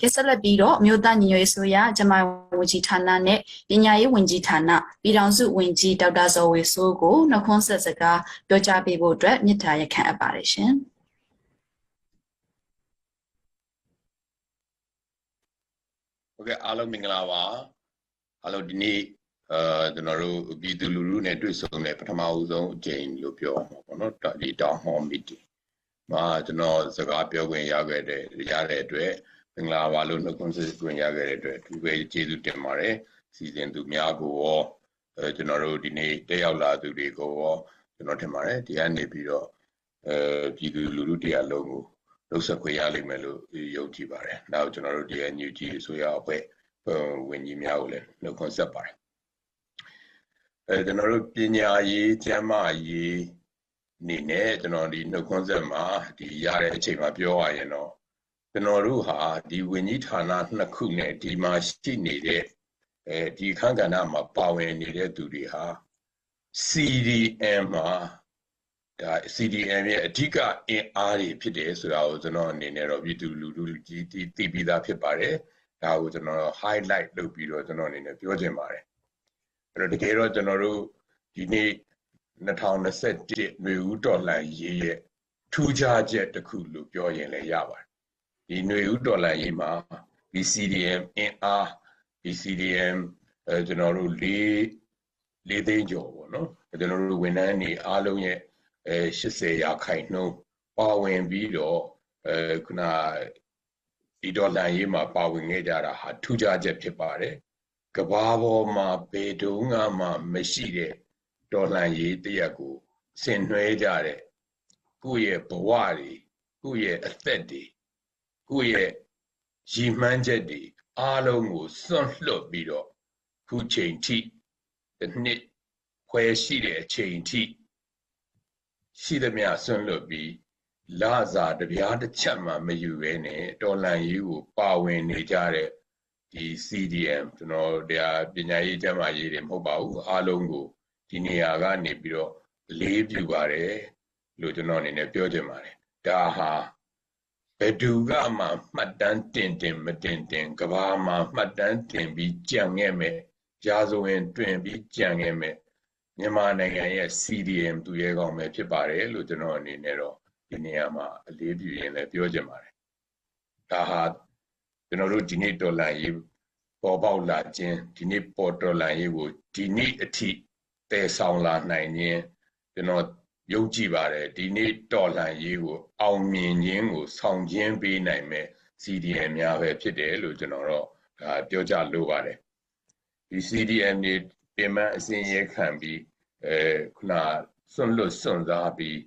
ကဲဆက်လက်ပြီးတော့အမျိုးသားညီညွတ်ရေးဆိုရကျမဝန်ကြီးဌာနနဲ့ပညာရေးဝန်ကြီးဌာနပြည်ထောင်စုဝန်ကြီးဒေါက်တာဇော်ဝေဆိုးကိုနှုတ်ခွန်းဆက်စကားပြောကြားပေးဖို့အတွက်မြစ်တာရက်ခံအပ်ပါတယ်ရှင်။ ဟုတ်ကဲ့အားလုံးမင်္ဂလာပါအားလုံးဒီနေ့အာကျွန်တော်တို့ပြည်သူလူထုနဲ့တွေ့ဆုံတဲ့ပထမဦးဆုံးအကြိမ်လို့ပြောမှာပေါ့နော်ဒီတောင်ဟောမီတီမှာကျွန်တော်စကားပြောခွင့်ရခဲ့တဲ့ရတဲ့အတွက်မင်္ဂလာပါလို့နှုတ်ခွန်းဆက်ခွင့်ရခဲ့တဲ့အတွက်ဒီပဲကျေးဇူးတင်ပါတယ်စီစဉ်သူများကိုရောအဲကျွန်တော်တို့ဒီနေ့တက်ရောက်လာသူတွေကိုရောကျွန်တော်ထင်ပါတယ်ဒီကနေပြီးတော့အဲပြည်သူလူထုတရားလုံးကို လှုပ်ဆက်ခွင့်ရလိမ့်မယ်လို့ယုံကြည်ပါတယ်။နောက်ကျွန်တော်တို့ဒီ NUG အစိုးရအဖွဲ့ဝန်ကြီးများကိုလည်းနှုတ်ခွန်းဆက်ပါတယ်။အဲကျွန်တော်တို့ပညာရေးကျန်းမာရေးနေနဲ့ကျွန်တော်ဒီနှုတ်ခွန်းဆက်မှာဒီရတဲ့အချိန်မှာပြောရရင်တော့ကျွန်တော်တို့ဟာဒီဝန်ကြီးဌာနနှစ်ခုနဲ့ဒီမှာရှိနေတဲ့အဲဒီခန်းကဏ္ဍမှာပါဝင်နေတဲ့သူတွေဟာ CDM မှာ ဒါ CDM ရဲ့အဓိကအင်အားတွေဖြစ်တယ်ဆိုတာကိုကျွန်တော်အနေနဲ့တော့ပြည်သူလူထုကြီးသိပြီးသားဖြစ်ပါတယ်ဒါကိုကျွန်တော် highlight လုပ်ပြီးတော့ကျွန်တော်အနေနဲ့ပြောချင်ပါတယ်အဲ့တော့တကယ်တော့ကျွန်တော်တို့ဒီနေ့2021ຫນွေဦးတော်လှန်ရေးရဲ့ထူးခြားချက်တစ်ခုလို့ပြောရင်လည်းရပါတယ်ဒီຫນွေဦးတော်လှန်ရေးမှာဒီ CDM အင်အားဒီ CDM အဲကျွန်တော်တို့၄၄သိန်းကျော်ပေါ့နော်ကျွန်တော်တို့ဝန်ထမ်းတွေအားလုံးရဲ့ အဲ80ရာခိုင်နှုန်းပါဝင်ပြီးတော့အဲခုနဒီဒေါ်လာရေးမှာပါဝင်ခဲ့ကြတာဟာထူးခြားချက်ဖြစ်ပါတယ်ကဘာပေါ်မှာဘယ်တုန်းကမှမရှိတဲ့ဒေါ်လာရေးတရက်ကိုဆင်နွှဲကြတဲ့ကိုယ့်ရဲ့ဘဝတွေကိုယ့်ရဲ့အသက်တွေကိုယ့်ရဲ့ရည်မှန်းချက်တွေအားလုံးကိုစွန့်လွတ်ပြီးတော့ခုချိန်ထိတစ်နှစ်ခွဲရှိတဲ့အချိန်ထိ ရှိသမျှဆွန့်လွတ်ပြီးလာစာတပြားတစ်ချက်မှမယူဘဲနဲ့တော်လန်ရေးကိုပါဝင်နေကြတဲ့ဒီ CDM ကျွန်တော်တရားပညာရေးကျမ်းမာရေးတွေမဟုတ်ပါဘူးအားလုံးကိုဒီနေရာကနေပြီးတော့လေးပြပါတယ်လို့ကျွန်တော်အနေနဲ့ပြောချင်ပါတယ်ဒါဟာဘယ်သူကမှမှတ်တမ်းတင်တင်မတင်တင်ကဘာမှာမှတ်တမ်းတင်ပြီးကြံခဲ့မယ်ရာဇဝင်တွင်ပြီးကြံခဲ့မယ် မြန်မာနိုင်ငံရဲ့ CDM သူရဲကောင်းပဲဖြစ်ပါတယ်လို့ကျွန်တော်အနေနဲ့တော့ဒီနေရာမှာအလေးပြုရင်လည်းပြောချင်ပါတယ်ဒါဟာကျွန်တော်တို့ဒီနေ့ဒေါ်လာရေးပေါ်ပေါက်လာခြင်းဒီနေ့ပေါ်ဒေါ်လာရေးကိုဒီနေ့အထိတည်ဆောင်လာနိုင်ခြင်းကျွန်တော်ယုံကြည်ပါတယ်ဒီနေ့တော်လှန်ရေးကိုအောင်မြင်ခြင်းကိုဆောင်ကျင်းပေးနိုင်မဲ့ CDM များပဲဖြစ်တယ်လို့ကျွန်တော်တော့ဒါပြောကြလိုပါတယ်ဒီ CDM တွေ ပြင်ပအစဉ်ရဲခံပြီးအဲခုနစွန့်လွတ်စွန့်စားပြီး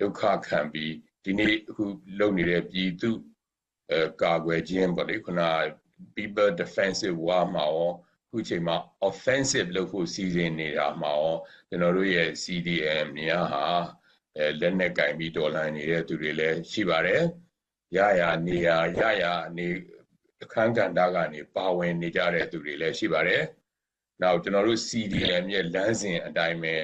ဒုက္ခခံပြီးဒီနေ့အခုလုပ်နေတဲ့ပြည်သူအဲကာကွယ်ခြင်းပေါ့လေခုန people defensive war မှာရောခုချိန်မှာ offensive လုပ်ဖို့စီစဉ်နေတာမှာရောကျွန်တော်တို့ရဲ့ CDM များဟာအဲလက်နက်ကင်ပြီးတော်လှန်နေတဲ့သူတွေလည်းရှိပါတယ်ရရနေရရရနေအခန်းကဏ္ဍကနေပါဝင်နေကြတဲ့သူတွေလည်းရှိပါတယ် နောက်ကျွန်တော်တို့ CDM ရဲ့လမ်းစဉ်အတိုင်းပဲ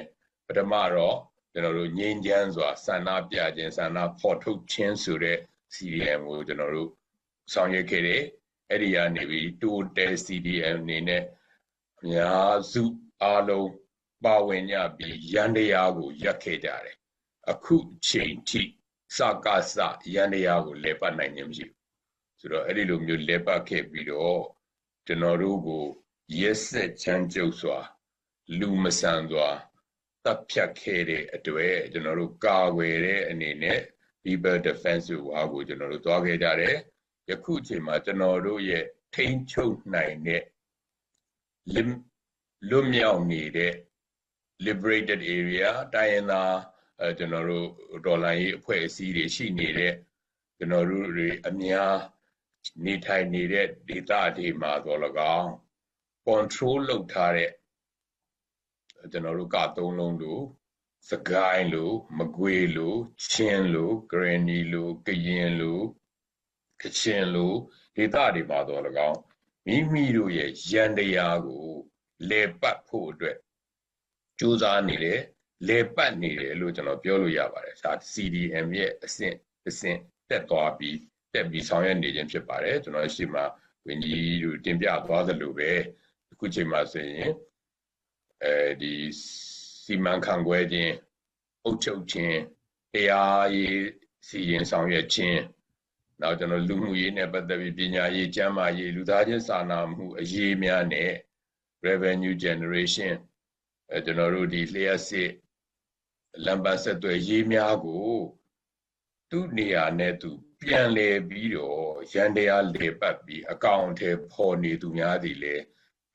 ပထမတော့ကျွန်တော်တို့ငြိမ်းချမ်းစွာဆန္ဒပြခြင်းဆန္ဒဖော်ထုတ်ခြင်းဆိုတဲ့ CDM ကိုကျွန်တော်တို့ဆောင်ရွက်ခဲ့တယ်အဲ့ဒီကနေပြီးတိုးတဲ CDM အနေနဲ့အများစုအားလုံးပါဝင်ကြပြီးရန်တရားကိုရက်ခဲ့ကြတယ်အခုချိန်ထိစကားစရန်တရားကိုလဲပတ်နိုင်ခြင်းမရှိဘူးဆိုတော့အဲ့ဒီလိုမျိုးလဲပတ်ခဲ့ပြီးတော့ကျွန်တော်တို့ကို ရက်ဆက်ချမ်းကျုပ်စွာ လူမဆန်စွာတပ်ဖြတ်ခဲ့တဲ့အတွက်ကျွန်တော်တို့ကာကွယ်တဲ့အနေနဲ့ people defensive war ကိုကျွန်တော်တို့သွားခဲ့ကြတယ်ယခုချိန်မှာကျွန်တော်တို့ရဲ့ထိန်းချုပ်နိုင်တဲ့လွတ်မြောက်နေတဲ့ liberated area တိုင်းရင်းသားအဲကျွန်တော်တို့ဒေါ်လာရေးအဖွဲ့အစည်းတွေရှိနေတဲ့ကျွန်တော်တို့တွေအများနေထိုင်နေတဲ့ဒေသတွေမှာတော့၎င်း control လုပ်ထားတဲ့ကျွန်တော်တို့ကသုံးလုံးလို့စကိုင်းလို့မကွေလို့ချင်းလို့ဂရနီလို့ကရင်လို့ကချင်လို့ဒေသတွေမှာတော့၎င်းမိမိတို့ရဲ့ရန်တရားကိုလေပတ်ဖို့အတွက်ကြိုးစားနေတယ်လေပတ်နေတယ်လို့ကျွန်တော်ပြောလို့ရပါတယ်ဒါ CDM ရဲ့အဆင့်အဆင့်တက်သွားပြီးတက်ပြီးဆောင်ရွက်နေခြင်းဖြစ်ပါတယ်ကျွန်တော်ရှိမှဝင်ကြီးတို့တင်ပြသွားသလိုပဲ အခုချိန်မှာဆိုရင်အဲဒီစီမံခန့်ခွဲခြင်းအုပ်ချုပ်ခြင်းတရားရေးစီရင်ဆောင်ရွက်ခြင်းနောက်ကျွန်တော်လူမှုရေးနဲ့ပတ်သက်ပြီးပညာရေးကျန်းမာရေးလူသားချင်းစာနာမှုအရေးများနဲ့ revenue generation အဲကျွန်တော်တို့ဒီလျှက်စစ်လမ်းပန်းဆက်သွယ်ရေးများကို သူ့နေရာနဲ့သူပြန်လဲပြီးတော့ရန်တရားလေပတ်ပြီးအကောင့်ထဲပေါ်နေသူများသည်လေ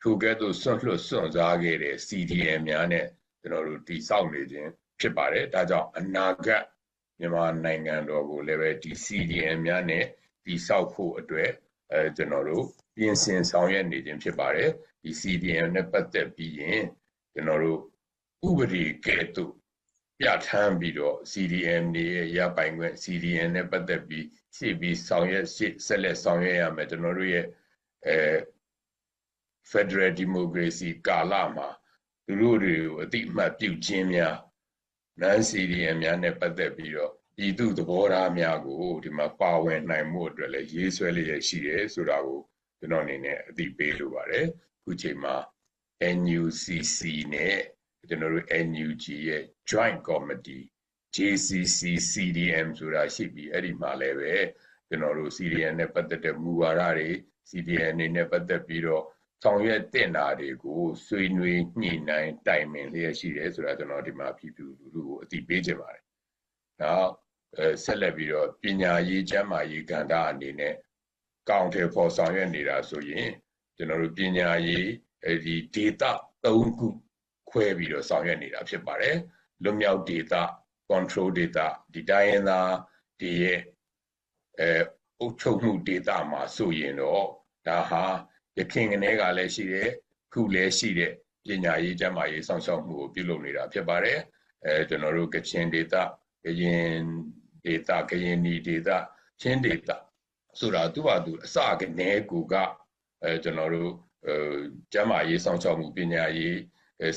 ထိုကဲ့သို့ဆွန့်လွတ်ဆွန့်စားခဲ့တဲ့ CDM များနဲ့ကျွန်တော်တို့တည်ဆောက်နေခြင်းဖြစ်ပါတယ်ဒါကြောင့်အနာဂတ်မြန်မာနိုင်ငံတော်ကိုလည်းပဲဒီ CDM များနဲ့တည်ဆောက်ဖို့အတွက်အဲကျွန်တော်တို့ပြင်ဆင်ဆောင်ရွက်နေခြင်းဖြစ်ပါတယ်ဒီ CDM နဲ့ပတ်သက်ပြီးရင်ကျွန်တော်တို့ဥပဒေကဲ့သို့ပြဋ္ဌာန်းပြီးတော့ CDM တွေရဲ့ရပိုင်ခွင့် CDM နဲ့ပတ်သက်ပြီးရှေ့ပြီးဆောင်ရွက်ရှေ့ဆက်လက်ဆောင်ရွက်ရမယ်ကျွန်တော်တို့ရဲ့အဲ Federal Democracy ကာလမှာသူတို့တွေကိုအတိအမှတ်ပြုခြင်းများနန်း CDM များနဲ့ပတ်သက်ပြီးတော့ပြည်သူသဘောထားများကိုဒီမှာပါဝင်နိုင်မှုအတွက်လည်းရေးဆွဲလျက်ရှိတယ်ဆိုတာကိုကျွန်တော်အနေနဲ့အသိပေးလိုပါတယ်ခုချိန်မှာ NUCC နဲ့ကျွန်တော်တို့ NUG ရဲ့ Joint Committee JCC CDM ဆိုတာရှိပြီးအဲ့ဒီမှာလည်းပဲကျွန်တော်တို့ CDM နဲ့ပတ်သက်တဲ့မူဝါဒတွေ CDM အနေနဲ့ပတ်သက်ပြီးတော့ ဆောင်ရွက်တင်တာတွေကိုဆွေးနွေးညှိနှိုင်းတိုင်ပင်လျက်ရှိတယ်ဆိုတာကျွန်တော်ဒီမှာပြည်သူလူထုကိုအသိပေးချင်ပါတယ်။နောက်အဲဆက်လက်ပြီးတော့ပညာရေးကျန်းမာရေးကဏ္ဍအနေနဲ့ကောင်တယ်ဖော်ဆောင်ရွက်နေတာဆိုရင်ကျွန်တော်တို့ပညာရေးအဲဒီ data ၃ခုခွဲပြီးတော့ဆောင်ရွက်နေတာဖြစ်ပါတယ်။လွတ်မြောက် data control data ဒီတိုင်းရင်းသားဒီရဲ့အဲအုပ်ချုပ်မှု data မှာဆိုရင်တော့ဒါဟာ ရခင်ကနေကလည်းရှိတယ်ခုလည်းရှိတဲ့ပညာရေးကျန်းမာရေးစောင့်ရှောက်မှုကိုပြုလုပ်နေတာဖြစ်ပါတယ်အဲကျွန်တော်တို့ကချင် data ကရင် data ကရင်နီ data ချင်း data ဆိုတာသူ့ဟာသူအစကနေကူကအဲကျွန်တော်တို့အဲကျန်းမာရေးစောင့်ရှောက်မှုပညာရေး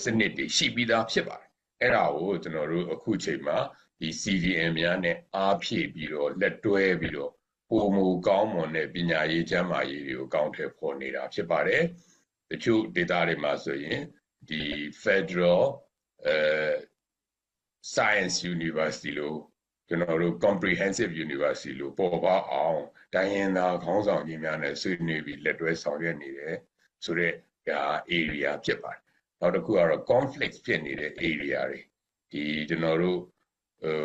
စနစ်တွေရှိပြီးသားဖြစ်ပါတယ်အဲ့ဒါကိုကျွန်တော်တို့အခုချိန်မှာဒီ CDM များနဲ့အားဖြည့်ပြီးတော့လက်တွဲပြီးတော့ ပုံမူကောင်းမွန်တဲ့ပညာရေးကျန်းမာရေးတွေကိုကောင်းထည့်ဖော်နေတာဖြစ်ပါတယ်တချို့ data တွေမှာဆိုရင်ဒီ Federal အဲ Science University လို့ကျွန်တော်တို့ comprehensive university လို့ပေါ်ပေါက်အောင်တိုင်းရင်းသားခေါင်းဆောင်ကြီးများနဲ့ဆွေးနွေးပြီးလက်တွဲဆောင်ရွက်နေတယ်ဆိုတော့ဒါ area ဖြစ်ပါတယ်နောက်တစ်ခုကတော့ conflict ဖြစ်နေတဲ့ area တွေဒီကျွန်တော်တို့ဟို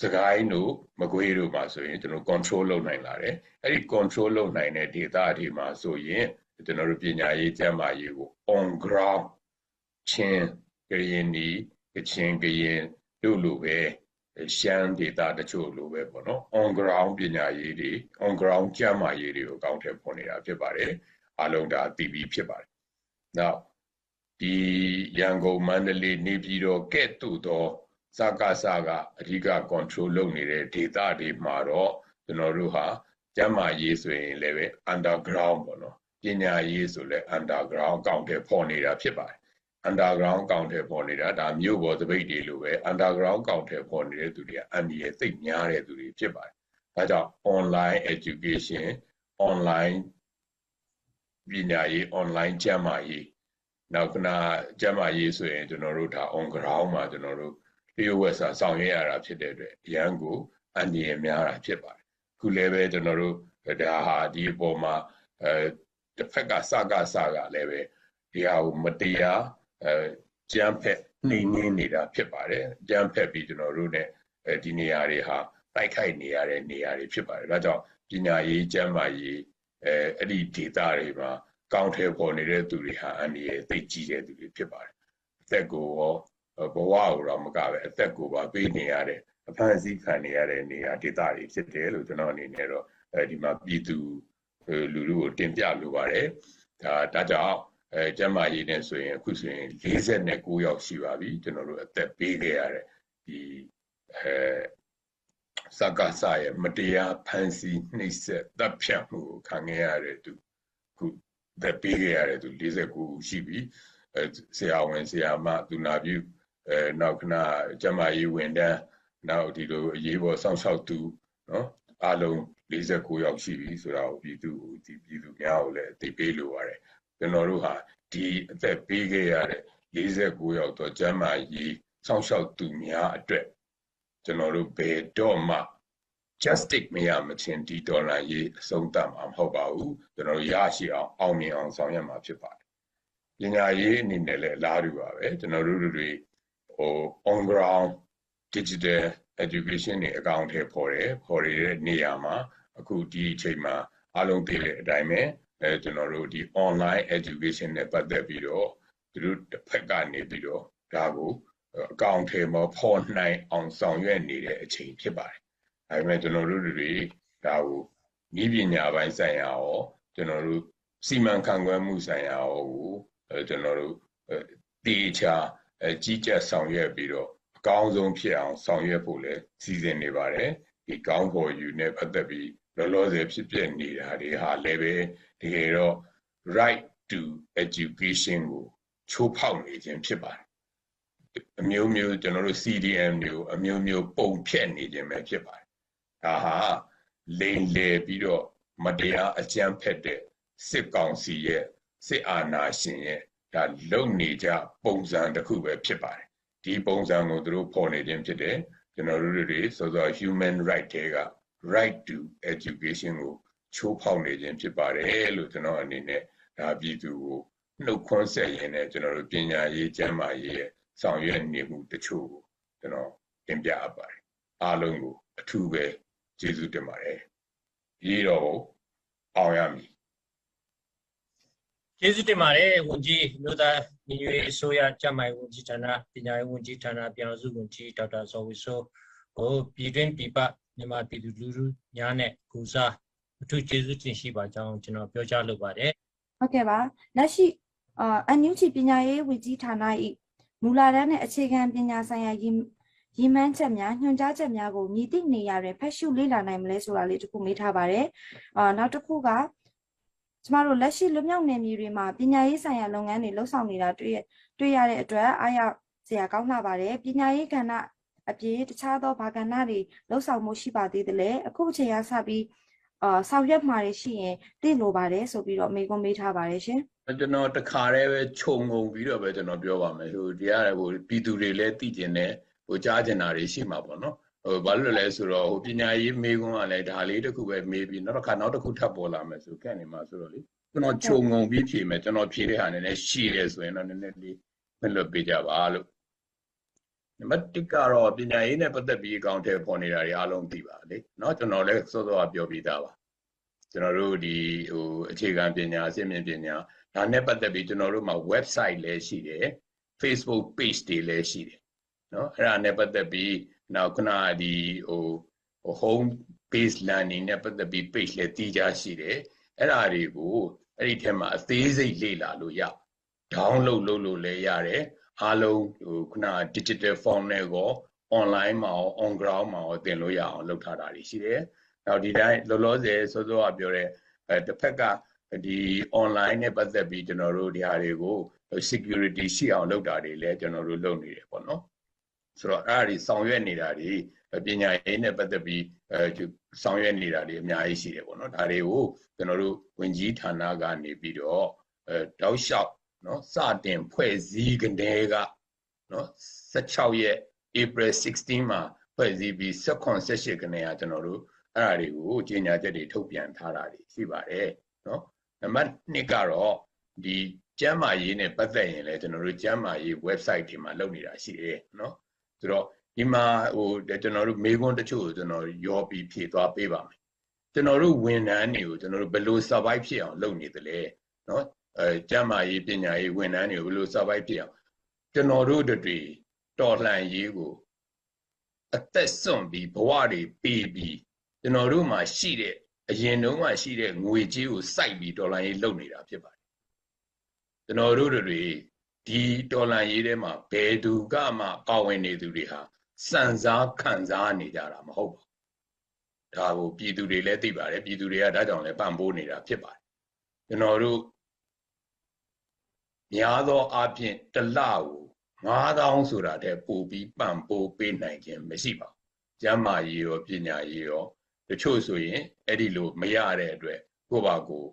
စကိုင်းတို့မကွေးတို့မှာဆိုရင်ကျွန်တော် control လုပ်နိုင်လာတယ်အဲ့ဒီ control လုပ်နိုင်တဲ့ data တွေမှာဆိုရင်ကျွန်တော်တို့ပညာရေးကျန်းမာရေးကို on ground ချင်းကရင်နီကချင်ကရင်တို့လိုပဲရှမ်း data တချို့လိုပဲပေါ့နော် on ground ပညာရေးတွေ on ground ကျန်းမာရေးတွေကိုအကောင့်ထဲပေါ်နေတာဖြစ်ပါတယ်အလုံးဒါအသိပြီးဖြစ်ပါတယ်နောက်ဒီရန်ကုန်မန္တလေးနေပြည်တော်ကဲ့သို့သော စကားစကအဓိက control လုပ်နေတဲ့ data တွေမှာတော့ကျွန်တော်တို့ဟာကျန်းမာရေးဆိုရင်လည်းပဲ underground ပေါ့နော်ပညာရေးဆိုလည်း underground အကောင့်ထဲပေါ်နေတာဖြစ်ပါတယ် underground ကောင်ထဲပေါ်နေတာဒါမြို့ပေါ်သပိတ်တွေလိုပဲ underground ကောင်ထဲပေါ်နေတဲ့သူတွေကအန်ဒီရဲ့သိပ်များတဲ့သူတွေဖြစ်ပါတယ်။ဒါကြောင့် online education online ပညာရေး online ကျန်းမာရေးနောက်ကနာကျန်းမာရေးဆိုရင်ကျွန်တော်တို့ဒါ on ground မှာကျွန်တော်တို့ လျှို့ဝှက်စာဆောင်ရွက်ရတာဖြစ်တဲ့အတွက်အရန်ကိုအန်ဒီရဲ့များတာဖြစ်ပါတယ်။ခုလည်းပဲကျွန်တော်တို့ဒါဟာဒီအပေါ်မှာအဲတစ်ဖက်ကစကားစကားလည်းပဲဒီဟာကိုမတရားအဲကြမ်းဖက်နှိမ်နှင်းနေတာဖြစ်ပါတယ်ကြမ်းဖက်ပြီးကျွန်တော်တို့ ਨੇ အဲဒီနေရာတွေဟာတိုက်ခိုက်နေရတဲ့နေရာတွေဖြစ်ပါတယ်ဒါကြောင့်ပညာရေးကျန်းမာရေးအဲအဲ့ဒီဒေတာတွေမှာကောင်းထဲပေါ်နေတဲ့သူတွေဟာအန္တရာယ်သိကြီးတဲ့သူတွေဖြစ်ပါတယ်အသက်ကိုရော ဘဝကိုတော့မကပဲအသက်ကိုပါပေးနေရတဲ့အဖန်ဆီးခံနေရတဲ့နေရာဒေတာတွေဖြစ်တယ်လို့ကျွန်တော်အနေနဲ့တော့အဲဒီမှာပြည်သူလူလူကိုတင်ပြလိုပါတယ်ဒါဒါကြောင့်အဲကျမရေးနေဆိုရင်အခုဆိုရင်49ယောက်ရှိပါပြီကျွန်တော်တို့အသက်ပေးခဲ့ရတဲ့ဒီအဲစကားဆာရဲ့မတရားဖန်ဆီးနှိပ်စက်တပ်ဖြတ်မှုကိုခံခဲ့ရတဲ့သူခုခုသက်ပေးခဲ့ရတယ်သူ49ရှိပြီအဲဆရာဝန်ဆရာမသူနာပြု အဲနောက်ခဏကျမရေးဝန်တန်းနောက်ဒီလိုအရေးပေါ်စောင့်ရှောက်သူနော်အားလုံး49ယောက်ရှိပြီဆိုတော့ပြည်သူဒီပြည်သူများကိုလည်းသိပေးလိုပါတယ်ကျွန်တော်တို့ဟာဒီအသက်ပေးခဲ့ရတဲ့49ယောက်တော့ကျမရေးစောင့်ရှောက်သူများအတွက်ကျွန်တော်တို့ဘယ်တော့မှ justice မရမချင်းဒီဒေါ်လာရေးအဆုံးသတ်မှာမဟုတ်ပါဘူးကျွန်တော်တို့ရရှိအောင်အောင်မြင်အောင်ဆောင်ရွက်မှာဖြစ်ပါတယ်ပညာရေးအနေနဲ့လည်းအလားတူပါပဲကျွန်တော်တို့တွေဟို on ground digital education တွေအကောင့်ထဲပေါ်တယ်ပေါ်ရတဲ့နေရာမှာအခုဒီအချိန်မှာအားလုံးသိတဲ့အတိုင်းပဲအဲကျွန်တော်တို့ဒီ online education နဲ့ပတ်သက်ပြီးတော့သူတို့တစ်ဖက်ကနေပြီးတော့ဒါကိုအကောင့်ထဲမှာပေါ်နိုင်အောင်ဆောင်ရွက်နေတဲ့အချိန်ဖြစ်ပါတယ်ဒါပေမဲ့ကျွန်တော်တို့တွေဒါကိုဤပညာပိုင်းဆိုင်ရာရောကျွန်တော်တို့စီမံခန့်ခွဲမှုဆိုင်ရာရောကိုအဲကျွန်တော်တို့တေချာ အဲကြီးကြပ်ဆောင်ရွက်ပြီးတော့အကောင်းဆုံးဖြစ်အောင်ဆောင်ရွက်ဖို့လည်းစီစဉ်နေပါတယ်ဒီကောင်းဖို့ယူနဲ့ပတ်သက်ပြီးလောလောဆယ်ဖြစ်ဖြစ်နေတာတွေဟာလည်းပဲတကယ်တော့ right to education ကိုချိုးဖောက်နေခြင်းဖြစ်ပါတယ်အမျိုးမျိုးကျွန်တော်တို့ CDM တွေကိုအမျိုးမျိုးပုံဖြတ်နေခြင်းပဲဖြစ်ပါတယ်ဒါဟာလိမ်လည်ပြီးတော့မတရားအကြမ်းဖက်တဲ့စစ်ကောင်စီရဲ့စစ်အာဏာရှင်ရဲ့ ဒါလုံနေကြပုံစံတစ်ခုပဲဖြစ်ပါတယ်ဒီပုံစံကိုသူတို့ဖော်နေခြင်းဖြစ်တယ်ကျွန်တော်တို့တွေစောစော human right တွေက right to education ကိုချိုးဖောက်နေခြင်းဖြစ်ပါတယ်လို့ကျွန်တော်အနေနဲ့ဒါပြည်သူကိုနှုတ်ခွန်းဆက်ရင်းနဲ့ကျွန်တော်တို့ပညာရေးကျန်းမာရေးရဲ့ဆောင်ရွက်နေမှုတချို့ကိုကျွန်တော်တင်ပြအပ်ပါတယ်အားလုံးကိုအထူးပဲကျေးဇူးတင်ပါတယ်ရေးတော်အောင်ရမည် ကျေးဇူးတင်ပါတယ်ဝန်ကြီးမြို့သားညီညွတ်ရေးအစိုးရကျန်းမာရေးဝန်ကြီးဌာနပညာရေးဝန်ကြီးဌာနပြည်တော်စုဝန်ကြီးဒေါက်တာဇော်ဝီဆိုကိုပြည်တွင်းပြည်ပမြန်မာပြည်သူလူထုများနဲ့ကူစားအထူးကျေးဇူးတင်ရှိပါကြောင်းကျွန်တော်ပြောကြားလိုပါတယ်ဟုတ်ကဲ့ပါလက်ရှိအာအန်ယူချီပညာရေးဝန်ကြီးဌာန၏မူလာတန်းနဲ့အခြေခံပညာဆိုင်ရာရည်ရည်မှန်းချက်များညွှန်ကြားချက်များကိုမြည်သည့်နေရာတွင်ဖတ်ရှုလေ့လာနိုင်မလဲဆိုတာလေးတစ်ခုမေးထားပါတယ်အာနောက်တစ်ခုက ကျမတို့လက်ရှိလွတ်မြောက်နေမြေတွေမှာပညာရေးဆိုင်ရာလုပ်ငန်းတွေလှုပ်ဆောင်နေတာတွေ့ရတွေ့ရတဲ့အတွက်အားရစရာကောင်းလာပါတယ်ပညာရေးကဏ္ဍအပြေတခြားသောဘာကဏ္ဍတွေလှုပ်ဆောင်မှုရှိပါသေးတယ်လေအခုအချိန်ကစပြီးအာဆောင်ရွက်မှာတွေရှိရင်သိလိုပါတယ်ဆိုပြီးတော့မေးခွန်းမေးထားပါတယ်ရှင်ကျွန်တော်တခါတည်းပဲခြုံငုံပြီးတော့ပဲကျွန်တော်ပြောပါမယ်ဟိုတရားဟိုပြည်သူတွေလည်းသိကျင်တယ်ဟိုကြားကျင်တာတွေရှိမှာပေါ့နော် ဟိုဘာလို့လဲဆိုတော့ဟိုပညာရေးမေးခွန်းကလည်းဒါလေးတစ်ခုပဲမေးပြီးနောက်တစ်ခါနောက်တစ်ခုထပ်ပေါ်လာမယ်ဆိုကဲ့နေမှာဆိုတော့လေကျွန်တော်ခြုံငုံပြီးဖြေမယ်ကျွန်တော်ဖြေတဲ့ဟာနည်းနည်းရှိတယ်ဆိုရင်တော့နည်းနည်းလေးမလွတ်ပေးကြပါလို့နံပါတ်1ကတော့ပညာရေးနဲ့ပတ်သက်ပြီးအကောင့်ထဲပေါ်နေတာတွေအားလုံးသိပါလေเนาะကျွန်တော်လည်းစောစောကပြောပြီးသားပါကျွန်တော်တို့ဒီဟိုအခြေခံပညာအစိမ့်ပညာဒါနဲ့ပတ်သက်ပြီးကျွန်တော်တို့မှာ website လည်းရှိတယ် Facebook page တွေလည်းရှိတယ်เนาะအဲ့ဒါနဲ့ပတ်သက်ပြီး နောက်ခုနဒီဟို home based learning နဲ့ပတ်သက်ပြီး page လည်းတည်ကြရှိတယ်အဲ့ဒါတွေကိုအဲ့ဒီထဲမှာအသေးစိတ်လေ့လာလို့ရ download လုပ်လို့လည်းရတယ်အားလုံးဟိုခုန digital form နဲ့ကို online မှာရော on ground မှာရောသင်လို့ရအောင်လုပ်ထားတာတွေရှိတယ်နောက်ဒီတိုင်းလောလောဆယ်စောစောကပြောတဲ့အဲတစ်ဖက်ကဒီ online နဲ့ပတ်သက်ပြီးကျွန်တော်တို့ဒီဟာတွေကို security ရှိအောင်လုပ်တာတွေလည်းကျွန်တော်တို့လုပ်နေတယ်ပေါ့နော် ဆိုတော့အဲ့ဒါတွေဆောင်ရွက်နေတာတွေပညာရေးနဲ့ပတ်သက်ပြီးအဲဆောင်ရွက်နေတာတွေအများကြီးရှိတယ်ပေါ့နော်ဒါတွေကိုကျွန်တော်တို့ဝင်ကြီးဌာနကနေပြီးတော့အဲတောက်လျှောက်နော်စတင်ဖွဲ့စည်းကနေကနော်16ရက် April 16မှာဖွဲ့စည်းပြီး18 18ကနေကကျွန်တော်တို့အဲ့ဒါတွေကိုကြေညာချက်တွေထုတ်ပြန်ထားတာတွေရှိပါတယ်နော်နံပါတ်2ကတော့ဒီကျမ်းမာရေးနဲ့ပတ်သက်ရင်လည်းကျွန်တော်တို့ကျမ်းမာရေး website တွေမှာလုပ်နေတာရှိတယ်နော် ဆိုတော့ဒီမှာဟိုကျွန်တော်တို့မေးခွန်းတချို့ကိုကျွန်တော်ရောပြီးဖြည့်သွားပေးပါမယ်ကျွန်တော်တို့ဝန်ထမ်းတွေကိုကျွန်တော်တို့ဘယ်လို survive ဖြစ်အောင်လုပ်နေသလဲနော်အဲကျမ်းမာရေးပညာရေးဝန်ထမ်းတွေကိုဘယ်လို survive ဖြစ်အောင်ကျွန်တော်တို့တွေတော်လှန်ရေးကိုအသက်စွန့်ပြီးဘဝတွေပေးပြီးကျွန်တော်တို့မှာရှိတဲ့အရင်တုန်းကရှိတဲ့ငွေကြေးကိုစိုက်ပြီးဒေါ်လာရေးလုပ်နေတာဖြစ်ပါတယ်ကျွန်တော်တို့တွေ ဒီဒေါ်လာရေးထဲမှာဘယ်သူကမှပါဝင်နေသူတွေဟာစံစားခံစားနေကြတာမဟုတ်ပါဘူးဒါကိုပြည်သူတွေလည်းသိပါတယ်ပြည်သူတွေကဒါကြောင့်လည်းပံ့ပိုးနေတာဖြစ်ပါတယ်ကျွန်တော်တို့များသောအားဖြင့်တစ်လကို9000ဆိုတာတည်းပို့ပြီးပံ့ပိုးပေးနိုင်ခြင်းမရှိပါဘူးကျမ်းမာရေးရောပညာရေးရောတချို့ဆိုရင်အဲ့ဒီလိုမရတဲ့အတွက်ကိုယ့်ဘာကို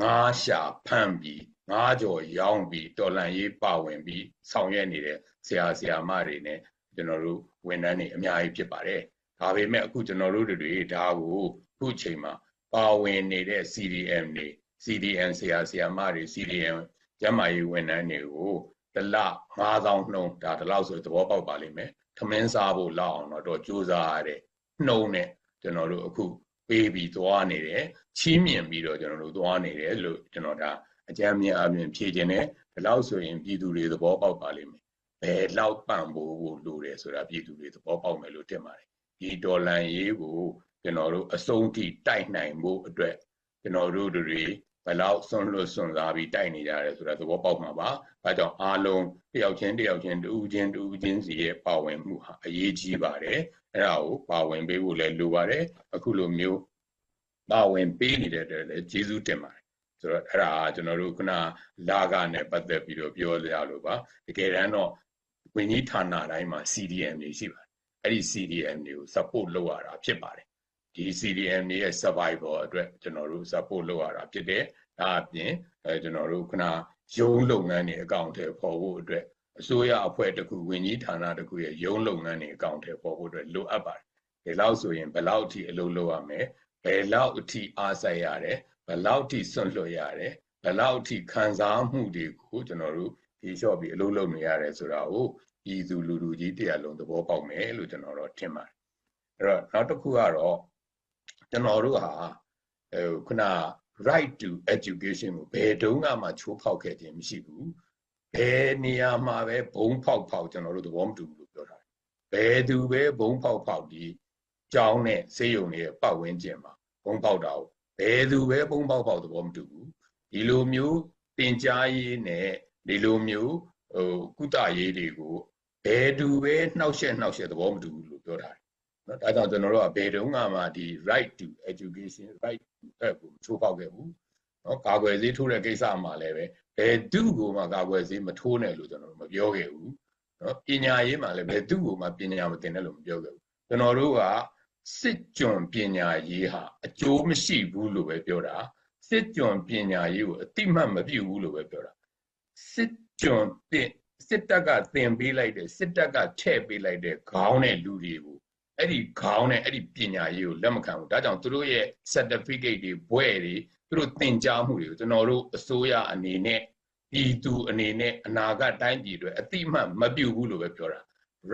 ငားရှာဖမ်းပြီး ငားကြော်ရောင်းပြီးတော်လန်ရေးပါဝင်ပြီးဆောင်ရွက်နေတဲ့ဆရာဆရာမတွေနဲ့ကျွန်တော်တို့ဝန်ထမ်းတွေအများကြီးဖြစ်ပါတယ်ဒါပေမဲ့အခုကျွန်တော်တို့တွေဒါကိုအခုချိန်မှာပါဝင်နေတဲ့ CDM တွေ CDM ဆရာဆရာမတွေ CDM ကျန်းမာရေးဝန်ထမ်းတွေကိုတစ်လ9000နှုန်းဒါဒီလောက်ဆိုသဘောပေါက်ပါလိမ့်မယ်ထမင်းစားဖို့လောက်အောင်တော့ကြိုးစားရတဲ့နှုန်းနဲ့ကျွန်တော်တို့အခုပေးပြီးသွားနေတယ်ချီးမြှင့်ပြီးတော့ကျွန်တော်တို့သွားနေတယ်လို့ကျွန်တော်ဒါ အကြမ်းမြင်အမြင်ဖြေခြင်းနဲ့ဒီလောက်ဆိုရင်ပြည်သူတွေသဘောပေါက်ပါလိမ့်မယ်ဘယ်လောက်ပံ့ပိုးဖို့လိုတယ်ဆိုတာပြည်သူတွေသဘောပေါက်မယ်လို့ထင်ပါတယ်ဒီဒေါ်လန်ရေးကိုကျွန်တော်တို့အဆုံးထိတိုက်နိုင်ဖို့အတွက်ကျွန်တော်တို့တွေဘယ်လောက်ဆွန့်လွတ်ဆွန့်စားပြီးတိုက်နေကြရဲဆိုတာသဘောပေါက်မှာပါ။ဒါကြောင့်အားလုံးတယောက်ချင်းတယောက်ချင်းတူချင်းတူချင်းစီရဲ့ပါဝင်မှုဟာအရေးကြီးပါတယ်။အဲ့ဒါကိုပါဝင်ပေးဖို့လည်းလိုပါတယ်။အခုလိုမျိုးပါဝင်ပေးနေတဲ့အတွက်လည်းကျေးဇူးတင်ပါတယ်။ ဆိုတော့အဲ့ဒါကျွန်တော်တို့ခုနလာကနဲ့ပတ်သက်ပြီးတော့ပြောရလို့ပါ။တကယ်တမ်းတော့ဝင်းကြီးဌာနတိုင်းမှာ CDM တွေရှိပါတယ်။အဲ့ဒီ CDM တွေကို support လုပ်ရတာဖြစ်ပါတယ်။ဒီ CDM တွေရဲ့ survival အတွက်ကျွန်တော်တို့ support လုပ်ရတာဖြစ်တယ်။ဒါအပြင်အဲကျွန်တော်တို့ခုနရုံးလုပ်ငန်းတွေအကောင့်ထဲပေါ်ဖို့အတွက်အစိုးရအဖွဲ့တစ်ခုဝင်ကြီးဌာနတစ်ခုရဲ့ရုံးလုပ်ငန်းတွေအကောင့်ထဲပေါ်ဖို့အတွက်လိုအပ်ပါတယ်။ဒီလောက်ဆိုရင်ဘယ်လောက်အထိအလုပ်လုပ်ရမလဲ။ဘယ်လောက်အထိအားစိုက်ရတယ်။ ဘယ်လောက်အထိစွန့်လွတ်ရတယ်။ဘယ်လောက်အထိခံစားမှုတွေကိုကျွန်တော်တို့ဒီလျှော့ပြီးအလုပ်လုပ်နေရတယ်ဆိုတာကိုပြည်သူလူထုကြီးတရားလုံးသဘောပေါက်မယ်လို့ကျွန်တော်တော့ထင်ပါတယ်။အဲ့တော့နောက်တစ်ခုကတော့ကျွန်တော်တို့ဟာဟိုခုန right to education ကိုဘယ်တုန်းကမှချိုးဖောက်ခဲ့ခြင်းမရှိဘူးဘယ်နေရာမှာပဲဘုံဖောက်ဖောက်ကျွန်တော်တို့သဘောမတူဘူးလို့ပြောတာဘယ်သူပဲဘုံဖောက်ဖောက်ဒီကြောင်းနဲ့စေယုံတွေရဲ့ပတ်ဝန်းကျင်မှာဘုံဖောက်တာကို ဘယ်သူပဲဘုံဖောက်ဖောက်သဘောမတူဘူးဒီလိုမျိုးတင်ကြားရေးနဲ့ဒီလိုမျိုးဟိုကုသရေးတွေကိုဘယ်သူပဲနှောက်ရှက်နှောက်ရှက်သဘောမတူဘူးလို့ပြောတာနော်ဒါကြောင့်ကျွန်တော်တို့ကဘယ်တုန်းကမှဒီ right to education right အဲ့ကိုချိုးပေါက်ခဲ့ဘူးနော်ကာကွယ်ဆေးထိုးတဲ့ကိစ္စမှာလည်းပဲဘယ်သူ့ကိုမှကာကွယ်ဆေးမထိုးနဲ့လို့ကျွန်တော်တို့မပြောခဲ့ဘူးနော်ပညာရေးမှာလည်းဘယ်သူ့ကိုမှပညာမသင်နဲ့လို့မပြောခဲ့ဘူးကျွန်တော်တို့က စစ်ကြွပညာရေးဟာအကျိုးမရှိဘူးလို့ပဲပြောတာစစ်ကြွပညာရေးကိုအတိမတ်မပြုဘူးလို့ပဲပြောတာစစ်ကြွတင်စစ်တပ်ကသင်ပေးလိုက်တဲ့စစ်တပ်ကထည့်ပေးလိုက်တဲ့ခေါင်းတဲ့လူတွေကိုအဲ့ဒီခေါင်းနဲ့အဲ့ဒီပညာရေးကိုလက်မခံဘူးဒါကြောင့်သူတို့ရဲ့ certificate တွေဘွဲ့တွေသူတို့သင်ကြားမှုတွေကိုကျွန်တော်တို့အစိုးရအနေနဲ့ပြည်သူအနေနဲ့အနာဂတ်တိုင်းပြည်တွေအတိအမှတ်မပြုဘူးလို့ပဲပြောတာ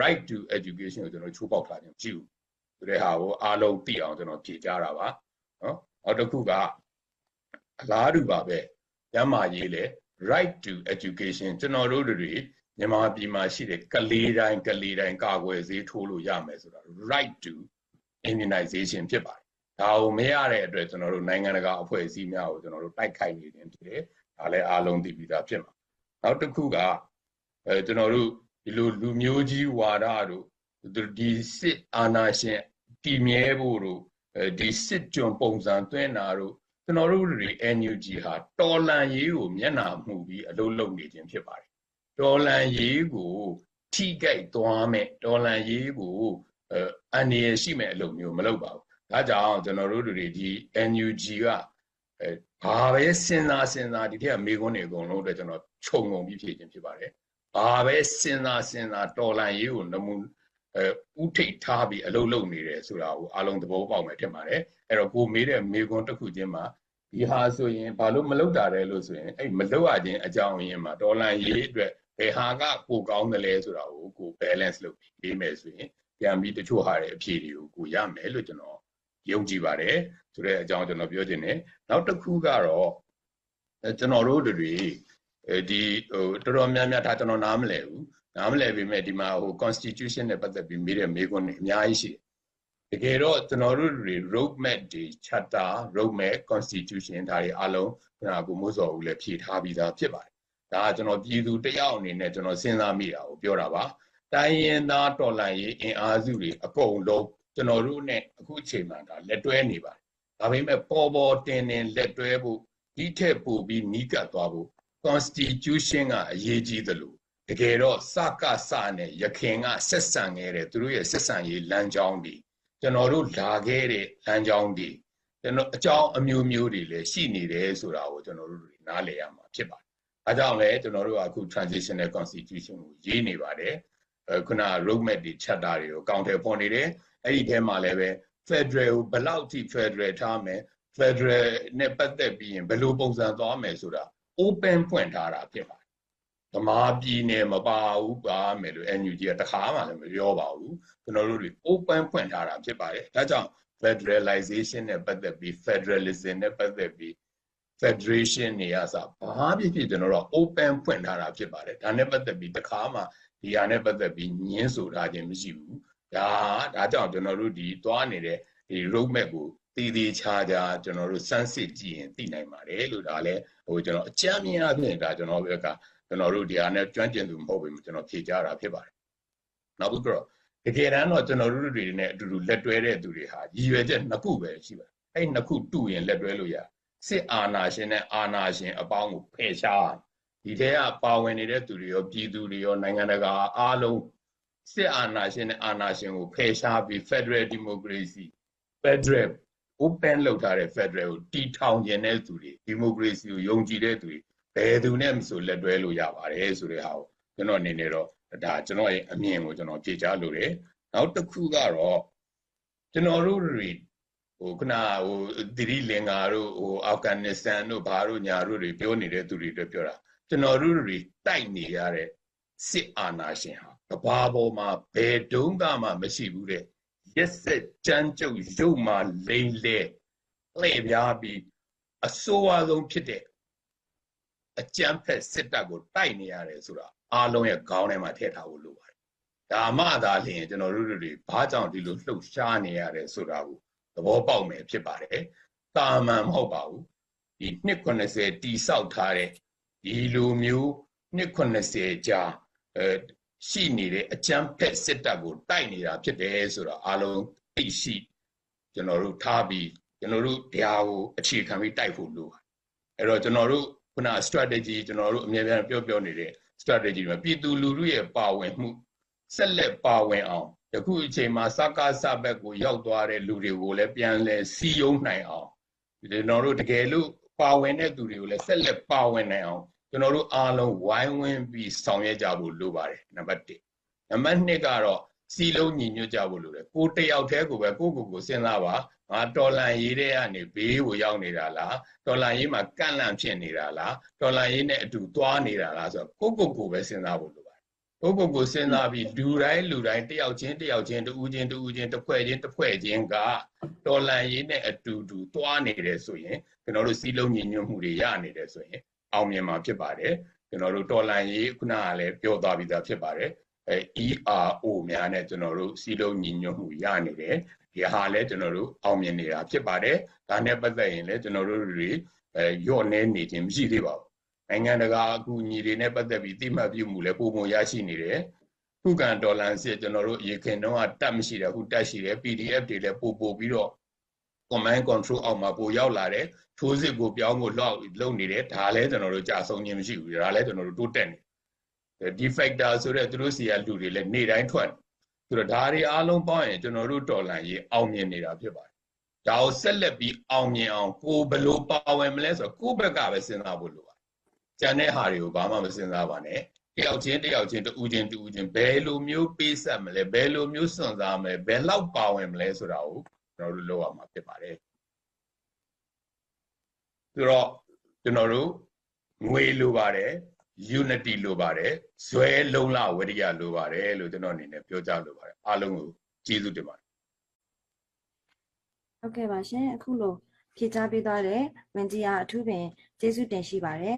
right to education ကိုကျွန်တော်ချိုးပေါက်ထားခြင်းမရှိဘူး ဆိုတဲ့ဟာကိုအားလုံးသိအောင်ကျွန်တော်ဖြေကြားတာပါနော်နောက်တစ်ခုကအလားတူပါပဲကျမ်းမာရေးလေ right to education ကျွန်တော်တို့တွေမြန်မာပြည်မှာရှိတဲ့ကလေးတိုင်းကလေးတိုင်းကာကွယ်ဆေးထိုးလို့ရမယ်ဆိုတာ right to immunization ဖြစ်ပါတယ်ဒါကိုမရတဲ့အတွက်ကျွန်တော်တို့နိုင်ငံတကာအဖွဲ့အစည်းများကိုကျွန်တော်တို့တိုက်ခိုက်နေတယ်ဖြစ်တယ်ဒါလည်းအားလုံးသိပြီးသားဖြစ်မှာနောက်တစ်ခုကအဲကျွန်တော်တို့ဒီလိုလူမျိုးကြီးဝါဒတို့ဒီစစ်အာဏာရှင် တည်မြဲဖို့တို့အဲဒီစစ်ကြုံပုံစံသွင်းတာတို့ကျွန်တော်တို့တွေ NUG ဟာတော်လန်ရေးကိုမျက်နှာမှုပြီးအလုပ်လုပ်နေခြင်းဖြစ်ပါတယ်တော်လန်ရေးကိုထိကြိုက်သွားမဲ့တော်လန်ရေးကိုအန္တရာယ်ရှိမဲ့အလုပ်မျိုးမလုပ်ပါဘူးဒါကြောင့်ကျွန်တော်တို့တွေဒီ NUG ကအဲဘာပဲစဉ်းစားစဉ်းစားဒီထက်မေခွန်းတွေအကုန်လုံးအတွက်ကျွန်တော်ခြုံငုံပြီးဖြည့်ခြင်းဖြစ်ပါတယ်ဘာပဲစဉ်းစားစဉ်းစားတော်လန်ရေးကိုနမူ အဲဥထိတ်ထားပြီးအလုပ်လုပ်နေတယ်ဆိုတာကိုအားလုံးသဘောပေါက်မယ်ထင်ပါတယ်အဲ့တော့ကိုမေးတဲ့မေခွန်းတစ်ခုချင်းမှာဒီဟာဆိုရင်ဘာလို့မလုပ်တာလဲလို့ဆိုရင်အဲ့မလုပ်ရခြင်းအကြောင်းရင်းမှာဒေါ်လာရေးအတွက်ဘယ်ဟာကကိုကောင်းတယ်လဲဆိုတာကိုကို balance လုပ်ပြီးပေးမယ်ဆိုရင်ပြန်ပြီးတချို့ဟာတွေအဖြေတွေကိုကိုရမယ်လို့ကျွန်တော်ယုံကြည်ပါတယ်ဆိုတဲ့အကြောင်းကျွန်တော်ပြောချင်တယ်နောက်တစ်ခုကတော့ကျွန်တော်တို့တွေဒီဟိုတော်တော်များများဒါကျွန်တော်နားမလည်ဘူး နားမလည်ပေမဲ့ဒီမှာဟို constitution နဲ့ပတ်သက်ပြီးမေးတဲ့မေးခွန်းတွေအများကြီးရှိတယ်တကယ်တော့ကျွန်တော်တို့တွေ road map တွေ charter road map constitution ဒါတွေအလုံးခုနကကိုမိုးစော်ဦးလည်းဖြည့်ထားပြီးသားဖြစ်ပါတယ်ဒါကကျွန်တော်ပြည်သူတယောက်အနေနဲ့ကျွန်တော်စဉ်းစားမိတာကိုပြောတာပါတိုင်းရင်သားတော်လှန်ရေးအင်အားစုတွေအကုန်လုံးကျွန်တော်တို့ ਨੇ အခုအချိန်မှဒါလက်တွဲနေပါတယ်ဒါပေမဲ့ပေါ်ပေါ်တင်တင်လက်တွဲဖို့ဒီထက်ပိုပြီးနီးကပ်သွားဖို့ constitution ကအရေးကြီးသလို တကယ်တော့စကစနဲ့ရခင်ကဆက်ဆံခဲ့တဲ့သူတို့ရဲ့ဆက်ဆံရေးလမ်းကြောင်းတွေကျွန်တော်တို့လာခဲ့တဲ့လမ်းကြောင်းတွေကျွန်တော်အကြောင်းအမျိုးမျိုးတွေလည်းရှိနေတယ်ဆိုတာကိုကျွန်တော်တို့တွေနားလည်ရမှာဖြစ်ပါတယ်။အဲကြောင့်လည်းကျွန်တော်တို့ကအခု transitional constitution ကိုရေးနေပါတယ်။အဲခုန roadmap တွေ chapter တွေကို counter ဖော်နေတယ်။အဲ့ဒီထဲမှာလည်းပဲ federal ကိုဘယ်လောက်ထိ federal ထားမယ် federal နဲ့ပတ်သက်ပြီးရင်ဘယ်လိုပုံစံသွားမယ်ဆိုတာ open ဖွင့်ထားတာဖြစ်ပါတယ်။ ဗမာပြည်နယ်မပါဘူးပါမယ်လို့ NUG ကတခါမှလည်းမပြောပါဘူး။ကျွန်တော်တို့တွေ open ဖွင့်ထားတာဖြစ်ပါတယ်။ဒါကြောင့် federalization နဲ့ပတ်သက်ပြီး federalism နဲ့ပတ်သက်ပြီး federation နေရာစားဘာဖြစ်ဖြစ်ကျွန်တော်တို့ open ဖွင့်ထားတာဖြစ်ပါတယ်။ဒါနဲ့ပတ်သက်ပြီးတခါမှဒီဟာနဲ့ပတ်သက်ပြီးညင်းဆိုထားခြင်းမရှိဘူး။ဒါဒါကြောင့်ကျွန်တော်တို့ဒီသွားနေတဲ့ဒီ roadmap ကိုတည်တည်ချာချာကျွန်တော်တို့စမ်းစစ်ကြည့်ရင်သိနိုင်ပါတယ်လို့ဒါလည်းဟိုကျွန်တော်အကြမ်းမြင်အဖြစ်ဒါကျွန်တော်ဘက်က ကျွန်တော်တို့ဒီဟာနဲ့ကျွမ်းကျင်သူမဟုတ်ဘူးကျွန်တော်ဖြေကြတာဖြစ်ပါတယ်။နောက်ပြီးတော့တကယ်တမ်းတော့ကျွန်တော်တို့တွေနဲ့အတူတူလက်တွဲတဲ့သူတွေဟာရည်ရွယ်ချက်နှစ်ခုပဲရှိပါတယ်။အဲ့နှစ်ခုတူရင်လက်တွဲလို့ရစစ်အာဏာရှင်နဲ့အာဏာရှင်အပေါင်းကိုဖယ်ရှားဒီထဲကပါဝင်နေတဲ့သူတွေရောပြည်သူတွေရောနိုင်ငံတကာအားလုံးစစ်အာဏာရှင်နဲ့အာဏာရှင်ကိုဖယ်ရှားပြီး Federal Democracy Federal open လုပ်ထားတဲ့ Federal ကိုတီထောင်ခြင်းတဲ့သူတွေ Democracy ကိုယုံကြည်တဲ့သူတွေ ဘယ်သူနဲ့မဆိုလက်တွဲလို့ရပါတယ်ဆိုတဲ့ဟာကိုကျွန်တော်အနေနဲ့တော့ဒါကျွန်တော်ရဲ့အမြင်ကိုကျွန်တော်ဖြေချလို့တယ်နောက်တစ်ခုကတော့ကျွန်တော်တို့တွေဟိုခုနဟိုသီရိလင်္ကာတို့ဟိုအာဖဂန်နစ္စတန်တို့ဘာတို့ညာတို့တွေပြောနေတဲ့သူတွေအတွက်ပြောတာကျွန်တော်တို့တွေတိုက်နေရတဲ့စစ်အာဏာရှင်ဟာကဘာပေါ်မှာဘယ်တုန်းကမှမရှိဘူးတဲ့ရက်ဆက်ကြမ်းကြုတ်ရုပ်မာလိမ့်လေလှည့်ပြားပြီးအဆိုးအဆုံးဖြစ်တဲ့ အကြမ်းဖက်စစ်တပ်ကိုတိုက်နေရတယ်ဆိုတာအားလုံးရဲ့ခေါင်းထဲမှာထည့်ထားဖို့လိုပါတယ်။ဒါမှသာလျှင်ကျွန်တော်တို့တွေဘာကြောင့်ဒီလိုလှုပ်ရှားနေရတယ်ဆိုတာကိုသဘောပေါက်မယ်ဖြစ်ပါတယ်။တာမန်မဟုတ်ပါဘူး။ဒီ290တိဆောက်ထားတဲ့ဒီလိုမျိုး290ကြာအဲရှိနေတဲ့အကြမ်းဖက်စစ်တပ်ကိုတိုက်နေတာဖြစ်တယ်ဆိုတာအားလုံးသိရှိကျွန်တော်တို့ထားပြီးကျွန်တော်တို့တရားကိုအခြေခံပြီးတိုက်ဖို့လိုပါတယ်။အဲ့တော့ကျွန်တော်တို့ ခုန strategy ကျွန်တော်တို့အများများပြောပြောနေတဲ့ strategy မှာပြည်သူလူထုရဲ့ပါဝင်မှုဆက်လက်ပါဝင်အောင်ယခုအချိန်မှာစကားစဘက်ကိုရောက်သွားတဲ့လူတွေကိုလည်းပြန်လဲစီယုံနိုင်အောင်ကျွန်တော်တို့တကယ်လို့ပါဝင်တဲ့သူတွေကိုလည်းဆက်လက်ပါဝင်နိုင်အောင်ကျွန်တော်တို့အားလုံးဝိုင်းဝန်းပြီးဆောင်ရွက်ကြဖို့လိုပါတယ်နံပါတ်1နံပါတ်2ကတော့စီလုံးညီညွတ်ကြဖို့လိုတယ်ကိုတယောက်တည်းကိုပဲကိုကိုကိုစဉ်းစားပါ ငါတော်လန်ရေးတဲ့ကနေဘေးကိုရောက်နေတာလားတော်လန်ရေးမှာကန့်လန့်ဖြစ်နေတာလားတော်လန်ရေးနဲ့အတူသွားနေတာလားဆိုတော့ကိုကိုကိုပဲစဉ်းစားဖို့လိုပါတယ်ကိုကိုကိုစဉ်းစားပြီးလူတိုင်းလူတိုင်းတယောက်ချင်းတယောက်ချင်းတူးချင်းတူးချင်းတစ်ဖွဲ့ချင်းတစ်ဖွဲ့ချင်းကတော်လန်ရေးနဲ့အတူတူသွားနေတယ်ဆိုရင်ကျွန်တော်တို့စီလုံးညီညွတ်မှုတွေရနေတယ်ဆိုရင်အောင်မြင်မှာဖြစ်ပါတယ်ကျွန်တော်တို့တော်လန်ရေးခုနကလည်းပြောသွားပြီးသားဖြစ်ပါတယ်အဲ ERO များနဲ့ကျွန်တော်တို့စီလုံးညီညွတ်မှုရနေတယ်ဒီဟာလည်းကျွန်တော်တို့အောင်မြင်နေတာဖြစ်ပါတယ်ဒါနဲ့ပတ်သက်ရင်လည်းကျွန်တော်တို့တွေအဲရော့နေနေခြင်းမရှိသေးပါဘူးနိုင်ငံတကာအကူအညီတွေနဲ့ပတ်သက်ပြီးတိမှတ်ပြုမှုလည်းပုံပုံရရှိနေတယ်ခုခံဒေါ်လာစစ်ကျွန်တော်တို့ရေခင်တော့တတ်မရှိတယ်အခုတက်ရှိတယ် PDF တွေလည်းပို့ပို့ပြီးတော့ command control အောက်မှာပို့ရောက်လာတယ်ထိုးစစ်ကိုပြောင်းဖို့လောက်လုပ်နေတယ်ဒါလည်းကျွန်တော်တို့ကြာဆုံးခြင်းမရှိဘူးဒါလည်းကျွန်တော်တို့တိုးတက်နေ ဒီ factor ဆိုတဲ့သူတို့စီကလူတွေလည်းနေတိုင်းထွက်ဆိုတော့ဒါတွေအားလုံးပေါင်းရင်ကျွန်တော်တို့ဒေါ်လာရေးအောင်မြင်နေတာဖြစ်ပါတယ်ဒါကိုဆက်လက်ပြီးအောင်မြင်အောင်ကိုဘယ်လိုပါဝင်မလဲဆိုတော့ကိုယ့်ဘက်ကပဲစဉ်းစားဖို့လိုပါတယ်ကျန်တဲ့ဟာတွေကိုဘာမှမစဉ်းစားပါနဲ့တယောက်ချင်းတယောက်ချင်းတူးချင်းတူးချင်းဘယ်လိုမျိုးပေးဆက်မလဲဘယ်လိုမျိုးစွန့်စားမလဲဘယ်လောက်ပါဝင်မလဲဆိုတာကိုကျွန်တော်တို့လုပ်ရမှာဖြစ်ပါတယ်ဆိုတော့ကျွန်တော်တို့ငွေလိုပါတယ် unity လိုပါတယ်ဇွဲလုံးလဝရိယလိုပါတယ်လို့ကျွန်တော်အနေနဲ့ပြောကြားလိုပါတယ်အားလုံးကိုကျေးဇူးတင်ပါတယ်ဟုတ်ကဲ့ပါရှင်အခုလိုဖြေကြားပေးသွားတဲ့ဝင်ကြီးအားအထူးပင်ကျေးဇူးတင်ရှိပါတယ်